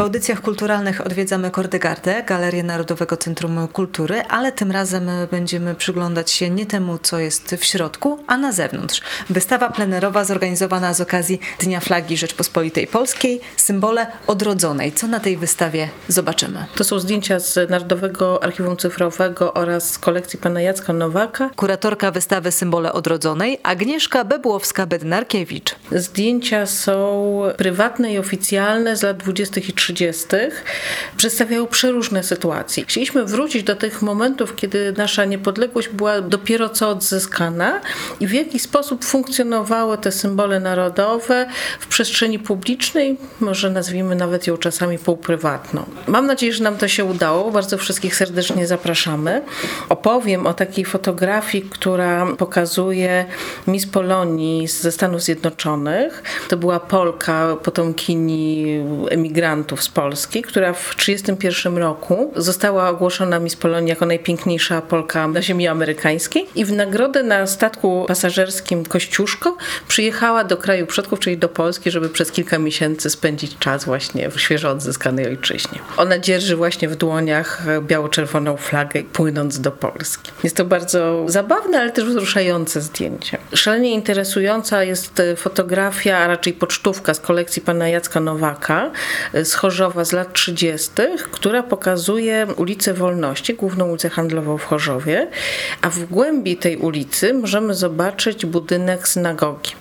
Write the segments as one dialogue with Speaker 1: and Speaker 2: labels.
Speaker 1: W audycjach kulturalnych odwiedzamy Kordegardę, Galerię Narodowego Centrum Kultury, ale tym razem będziemy przyglądać się nie temu, co jest w środku, a na zewnątrz. Wystawa plenerowa zorganizowana z okazji Dnia Flagi Rzeczpospolitej Polskiej, symbole odrodzonej. Co na tej wystawie zobaczymy?
Speaker 2: To są zdjęcia z Narodowego Archiwum Cyfrowego oraz z kolekcji pana Jacka Nowaka.
Speaker 1: Kuratorka wystawy Symbole odrodzonej Agnieszka Bebłowska-Bednarkiewicz.
Speaker 2: Zdjęcia są prywatne i oficjalne z lat 20. i 30. przedstawiają przeróżne sytuacje. Chcieliśmy wrócić do tych momentów, kiedy nasza niepodległość była dopiero co odzyskana i w jaki sposób funkcjonowały te symbole narodowe w przestrzeni publicznej, może nazwijmy nawet ją czasami półprywatną. Mam nadzieję, że nam to się udało. Bardzo wszystkich serdecznie zapraszamy. Opowiem o takiej fotografii, która pokazuje Miss Polonii ze Stanów Zjednoczonych. To była Polka, potomkini emigrantów z Polski, która w 1931 roku została ogłoszona Miss Polonii jako najpiękniejsza Polka na ziemi amerykańskiej i w nagrodę na statku pasażerskim Kościuszko przyjechała do kraju przodków, czyli do Polski, żeby przez kilka miesięcy spędzić czas właśnie w świeżo odzyskanej ojczyźnie. Ona dzierży właśnie w dłoniach biało-czerwoną flagę płynąc do Polski. Jest to bardzo zabawne, ale też wzruszające zdjęcie. Szalenie interesująca jest fotografia, a raczej pocztówka z kolekcji pana Jacka Nowaka z Chorzowa z lat 30., która pokazuje ulicę Wolności, główną ulicę handlową w Chorzowie, a w głębi tej ulicy możemy zobaczyć budynek synagogi.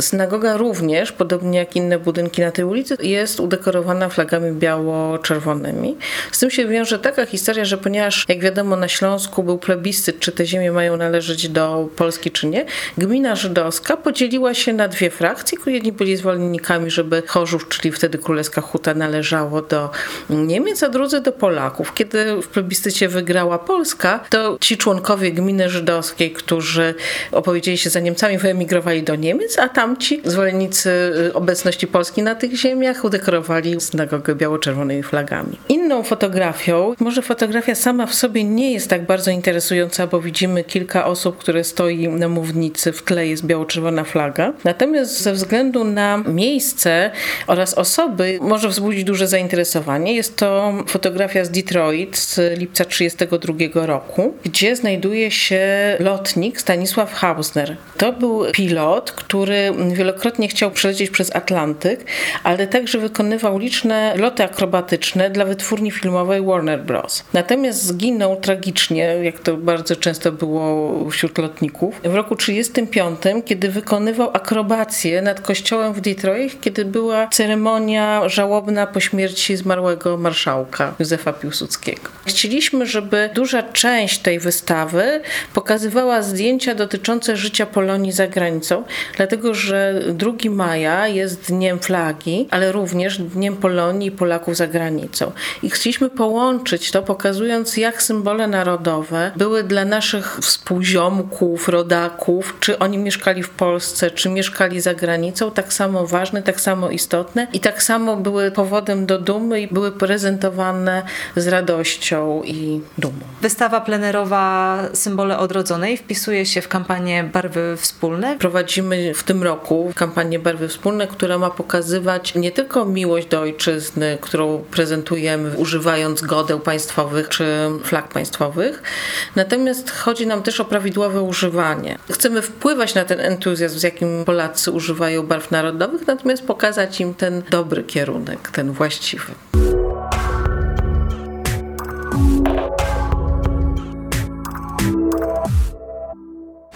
Speaker 2: Synagoga również, podobnie jak inne budynki na tej ulicy, jest udekorowana flagami biało-czerwonymi. Z tym się wiąże taka historia, że ponieważ, jak wiadomo, na Śląsku był plebiscyt, czy te ziemie mają należeć do Polski, czy nie, gmina żydowska podzieliła się na dwie frakcje. Jedni byli zwolennikami, żeby Chorzów, czyli wtedy Królewska Huta, należało do Niemiec, a drudzy do Polaków. Kiedy w plebiscycie wygrała Polska, to ci członkowie gminy żydowskiej, którzy opowiedzieli się za Niemcami, wyemigrowali do Niemiec, a tamci zwolennicy y, obecności Polski na tych ziemiach udekorowali synagogę biało-czerwonymi flagami. Inną fotografią, może fotografia sama w sobie nie jest tak bardzo interesująca, bo widzimy kilka osób, które stoi na mównicy, w tle jest biało-czerwona flaga. Natomiast ze względu na miejsce oraz osoby może wzbudzić duże zainteresowanie. Jest to fotografia z Detroit z lipca 1932 roku, gdzie znajduje się lotnik Stanisław Hausner. To był pilot, który wielokrotnie chciał przelecieć przez Atlantyk, ale także wykonywał liczne loty akrobatyczne dla wytwórni filmowej Warner Bros. Natomiast zginął tragicznie, jak to bardzo często było wśród lotników, w roku 1935, kiedy wykonywał akrobację nad kościołem w Detroit, kiedy była ceremonia żałobna po śmierci zmarłego marszałka Józefa Piłsudskiego. Chcieliśmy, żeby duża część tej wystawy pokazywała zdjęcia dotyczące życia Polonii za granicą, dlatego że 2 maja jest dniem flagi, ale również dniem Polonii i Polaków za granicą. I chcieliśmy połączyć to, pokazując jak symbole narodowe były dla naszych współziomków, rodaków, czy oni mieszkali w Polsce, czy mieszkali za granicą, tak samo ważne, tak samo istotne i tak samo były powodem do dumy i były prezentowane z radością i dumą.
Speaker 1: Wystawa plenerowa Symbole Odrodzonej wpisuje się w kampanię Barwy Wspólne.
Speaker 2: Prowadzimy w tym roku kampanię Barwy Wspólne, która ma pokazywać nie tylko miłość do ojczyzny, którą prezentujemy używając godeł państwowych czy flag państwowych, natomiast chodzi nam też o prawidłowe używanie. Chcemy wpływać na ten entuzjazm, z jakim Polacy używają barw narodowych, natomiast pokazać im ten dobry kierunek, ten właściwy.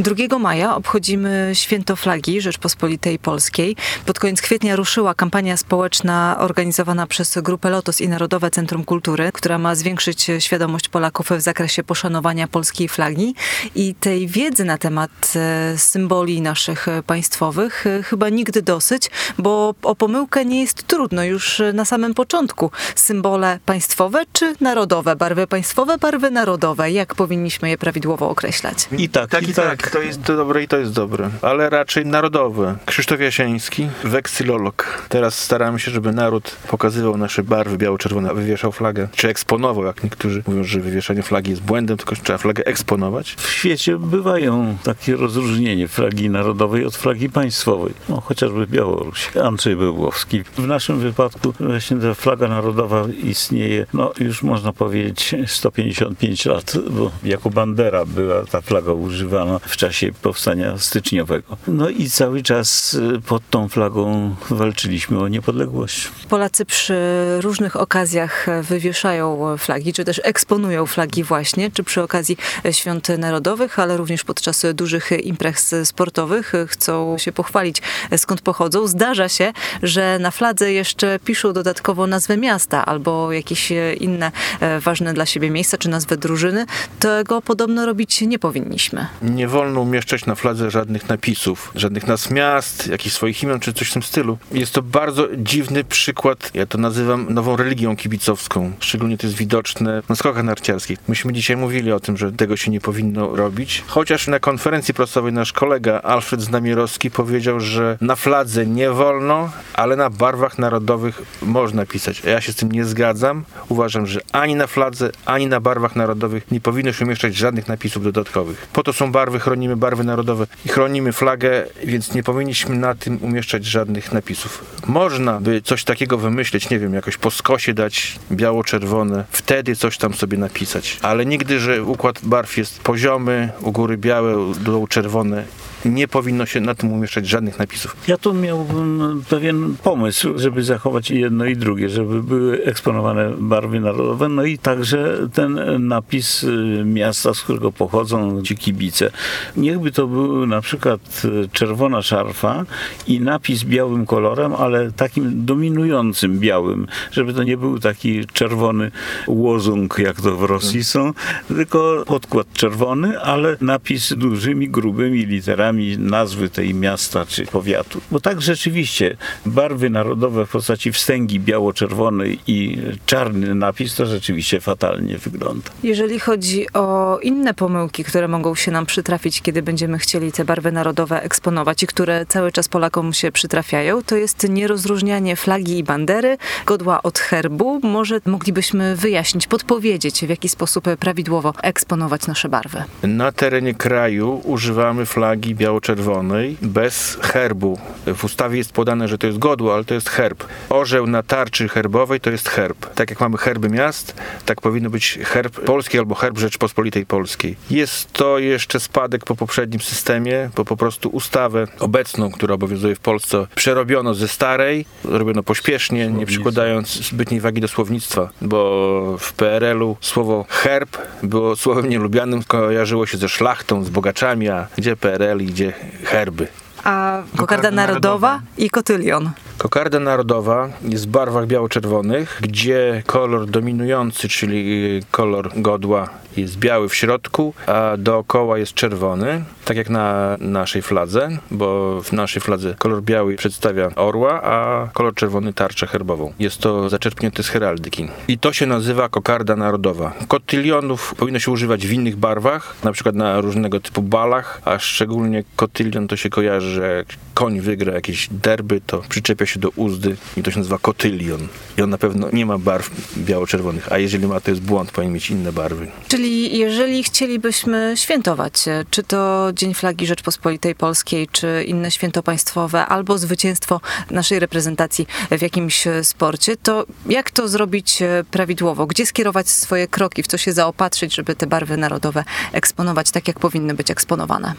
Speaker 1: 2 maja obchodzimy Święto Flagi Rzeczpospolitej Polskiej. Pod koniec kwietnia ruszyła kampania społeczna organizowana przez Grupę Lotos i Narodowe Centrum Kultury, która ma zwiększyć świadomość Polaków w zakresie poszanowania polskiej flagi i tej wiedzy na temat e, symboli naszych państwowych e, chyba nigdy dosyć, bo o pomyłkę nie jest trudno już na samym początku. Symbole państwowe czy narodowe? Barwy państwowe, barwy narodowe. Jak powinniśmy je prawidłowo określać?
Speaker 3: I tak, tak i tak. To jest dobre i to jest dobre, ale raczej narodowe. Krzysztof Jasiński, weksylolog. Teraz staramy się, żeby naród pokazywał nasze barwy biało-czerwone, wywieszał flagę, czy eksponował, jak niektórzy mówią, że wywieszanie flagi jest błędem, tylko trzeba flagę eksponować.
Speaker 4: W świecie bywają takie rozróżnienie flagi narodowej od flagi państwowej. No, chociażby Białoruś. Andrzej Bełłowski. W naszym wypadku właśnie ta flaga narodowa istnieje, no już można powiedzieć 155 lat, bo jako bandera była ta flaga używana w czasie powstania styczniowego. No i cały czas y, pod tą flagą walczyliśmy o niepodległość.
Speaker 1: Polacy przy różnych okazjach wywieszają flagi, czy też eksponują flagi właśnie, czy przy okazji świąt narodowych, ale również podczas dużych imprez sportowych chcą się pochwalić, skąd pochodzą. Zdarza się, że na fladze jeszcze piszą dodatkowo nazwę miasta albo jakieś inne ważne dla siebie miejsca, czy nazwę drużyny. Tego podobno robić nie powinniśmy.
Speaker 3: Nie wolno umieszczać na fladze żadnych napisów, żadnych nazw miast, jakichś swoich imion, czy coś w tym stylu. Jest to bardzo dziwny przykład, ja to nazywam nową religią kibicowską. Szczególnie to jest widoczne na skokach narciarskich. Myśmy dzisiaj mówili o tym, że tego się nie powinno robić. Chociaż na konferencji prasowej nasz kolega Alfred Znamierowski powiedział, że na fladze nie wolno, ale na barwach narodowych można pisać. Ja się z tym nie zgadzam. Uważam, że ani na fladze, ani na barwach narodowych nie powinno się umieszczać żadnych napisów dodatkowych. Po to są barwy, chronimy barwy narodowe i chronimy flagę, więc nie powinniśmy na tym umieszczać żadnych napisów. Można by coś takiego wymyśleć, nie wiem, jakoś po skosie dać biało-czerwone, wtedy coś tam sobie napisać. Ale nigdy, że układ barw jest poziomy, u góry białe, u dołu czerwone nie powinno się na tym umieszczać żadnych napisów.
Speaker 4: Ja tu miałbym pewien pomysł, żeby zachować jedno i drugie, żeby były eksponowane barwy narodowe, no i także ten napis y, miasta, z którego pochodzą ci kibice. Niechby to był na przykład y, czerwona szarfa i napis białym kolorem, ale takim dominującym białym, żeby to nie był taki czerwony łozung, jak to w Rosji są, tylko podkład czerwony, ale napis dużymi, grubymi literami nazwy tej miasta czy powiatu. Bo tak rzeczywiście barwy narodowe w postaci wstęgi biało-czerwonej i czarny napis to rzeczywiście fatalnie wygląda.
Speaker 1: Jeżeli chodzi o inne pomyłki, które mogą się nam przytrafić, kiedy będziemy chcieli te barwy narodowe eksponować i które cały czas Polakom się przytrafiają, to jest nierozróżnianie flagi i bandery, godła od herbu. Może moglibyśmy wyjaśnić, podpowiedzieć, w jaki sposób prawidłowo eksponować nasze barwy.
Speaker 3: Na terenie kraju używamy flagi biało-czerwonej bez herbu. W ustawie jest podane, że to jest godło, ale to jest herb. Orzeł na tarczy herbowej to jest herb. Tak jak mamy herby miast, tak powinno być herb polski albo herb Rzeczpospolitej Polskiej. Jest to jeszcze spadek po poprzednim systemie, bo po prostu ustawę obecną, która obowiązuje w Polsce, przerobiono ze starej, robiono pośpiesznie, nie przykładając zbytniej wagi do słownictwa, bo w PRL-u słowo herb było słowem nielubianym, kojarzyło się ze szlachtą, z bogaczami, a gdzie PRL gdzie herby.
Speaker 1: A kokarda narodowa i kotylion.
Speaker 3: Kokarda narodowa jest w barwach biało-czerwonych, gdzie kolor dominujący, czyli kolor godła jest biały w środku, a dookoła jest czerwony, tak jak na naszej fladze, bo w naszej fladze kolor biały przedstawia orła, a kolor czerwony tarczę herbową. Jest to zaczerpnięte z heraldyki. I to się nazywa kokarda narodowa. Kotylionów powinno się używać w innych barwach, na przykład na różnego typu balach, a szczególnie kotylion to się kojarzy, że jak koń wygra jakieś derby, to przyczepia do uzdy i to się nazywa kotylion. I on na pewno nie ma barw biało-czerwonych, a jeżeli ma, to jest błąd, powinien mieć inne barwy.
Speaker 1: Czyli jeżeli chcielibyśmy świętować, czy to Dzień Flagi Rzeczpospolitej Polskiej, czy inne święto państwowe, albo zwycięstwo naszej reprezentacji w jakimś sporcie, to jak to zrobić prawidłowo? Gdzie skierować swoje kroki, w co się zaopatrzyć, żeby te barwy narodowe eksponować tak, jak powinny być eksponowane?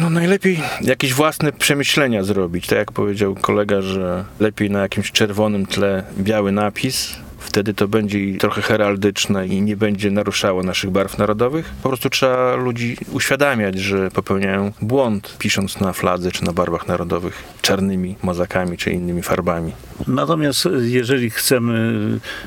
Speaker 3: No najlepiej jakieś własne przemyślenia zrobić. Tak jak powiedział kolega, że lepiej na jakimś czerwonym tle biały napis, wtedy to będzie trochę heraldyczne i nie będzie naruszało naszych barw narodowych. Po prostu trzeba ludzi uświadamiać, że popełniają błąd, pisząc na fladze czy na barwach narodowych czarnymi mozakami czy innymi farbami.
Speaker 4: Natomiast jeżeli chcemy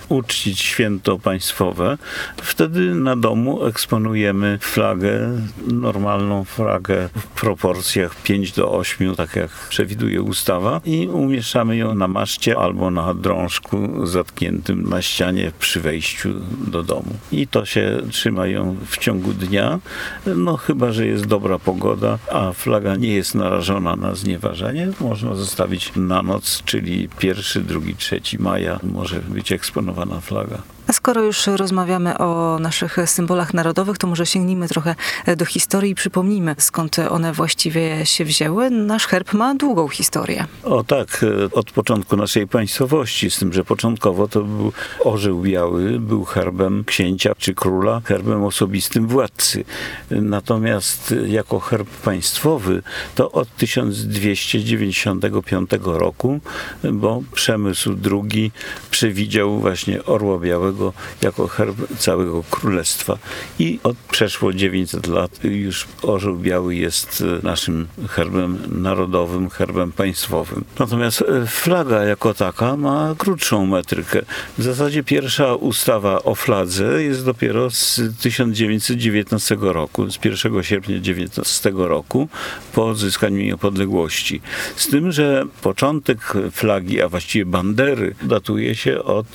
Speaker 4: uczcić święto państwowe, wtedy na domu eksponujemy flagę, normalną flagę w proporcjach 5 do 8, tak jak przewiduje ustawa i umieszczamy ją na maszcie albo na drążku zatkniętym na ścianie przy wejściu do domu. I to się trzymają w ciągu dnia, no chyba, że jest dobra pogoda, a flaga nie jest narażona na znieważenie, można zostawić na noc, czyli pierwszy, drugi, trzeci maja może być eksponowana flaga.
Speaker 1: A skoro już rozmawiamy o naszych symbolach narodowych, to może sięgnijmy trochę do historii i przypomnijmy, skąd one właściwie się wzięły. Nasz herb ma długą historię.
Speaker 4: O tak, od początku naszej państwowości, z tym, że początkowo to był orzeł biały, był herbem księcia czy króla, herbem osobistym władcy. Natomiast jako herb państwowy to od 1295 roku, bo Przemysł II przewidział właśnie orła białego jako herb całego królestwa. I od przeszło 900 lat już orzeł biały jest e, naszym herbem narodowym, herbem państwowym. Natomiast e, flaga jako taka ma krótszą metrykę. W zasadzie pierwsza ustawa o fladze jest dopiero z 1919 roku, z 1 sierpnia 1919 roku, po odzyskaniu niepodległości. Z tym, że początek flagi, a właściwie bandery, datuje się od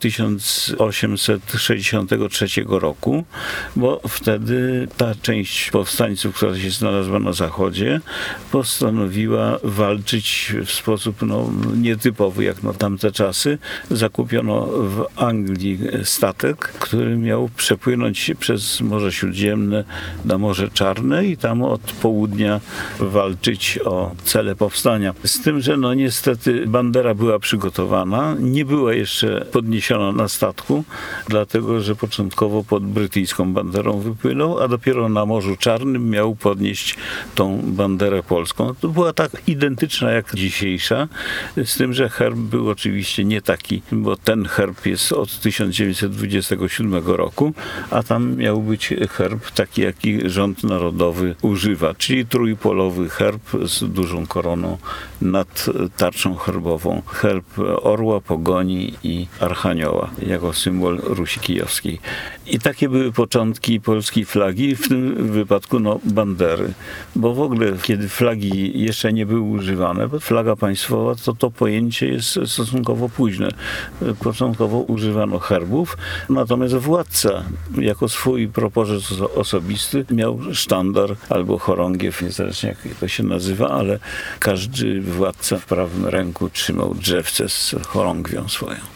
Speaker 4: 1000 e, 1863 roku, bo wtedy ta część powstańców, która się znalazła na zachodzie, postanowiła walczyć w sposób no, nietypowy jak na tamte czasy. Zakupiono w Anglii statek, który miał przepłynąć przez Morze Śródziemne na Morze Czarne i tam od południa walczyć o cele powstania. Z tym, że no niestety bandera była przygotowana, nie była jeszcze podniesiona na statku, dlatego że początkowo pod brytyjską banderą wypłynął, a dopiero na Morzu Czarnym miał podnieść tą banderę polską. To była tak identyczna jak dzisiejsza, z tym, że herb był oczywiście nie taki, bo ten herb jest od 1927 roku, a tam miał być herb taki, jaki rząd narodowy używa, czyli trójpolowy herb z dużą koroną nad tarczą herbową. Herb orła, pogoni i archanioła jako symbol Rusi Kijowskiej. I takie były początki polskiej flagi, w tym wypadku no, bandery. Bo w ogóle, kiedy flagi jeszcze nie były używane, bo flaga państwowa, to to pojęcie jest stosunkowo późne. Początkowo używano herbów, natomiast władca jako swój propozyt osobisty miał sztandar albo chorągiew, niezależnie jak to się nazywa, ale każdy władca w prawym ręku trzymał drzewce z chorągwią swoją.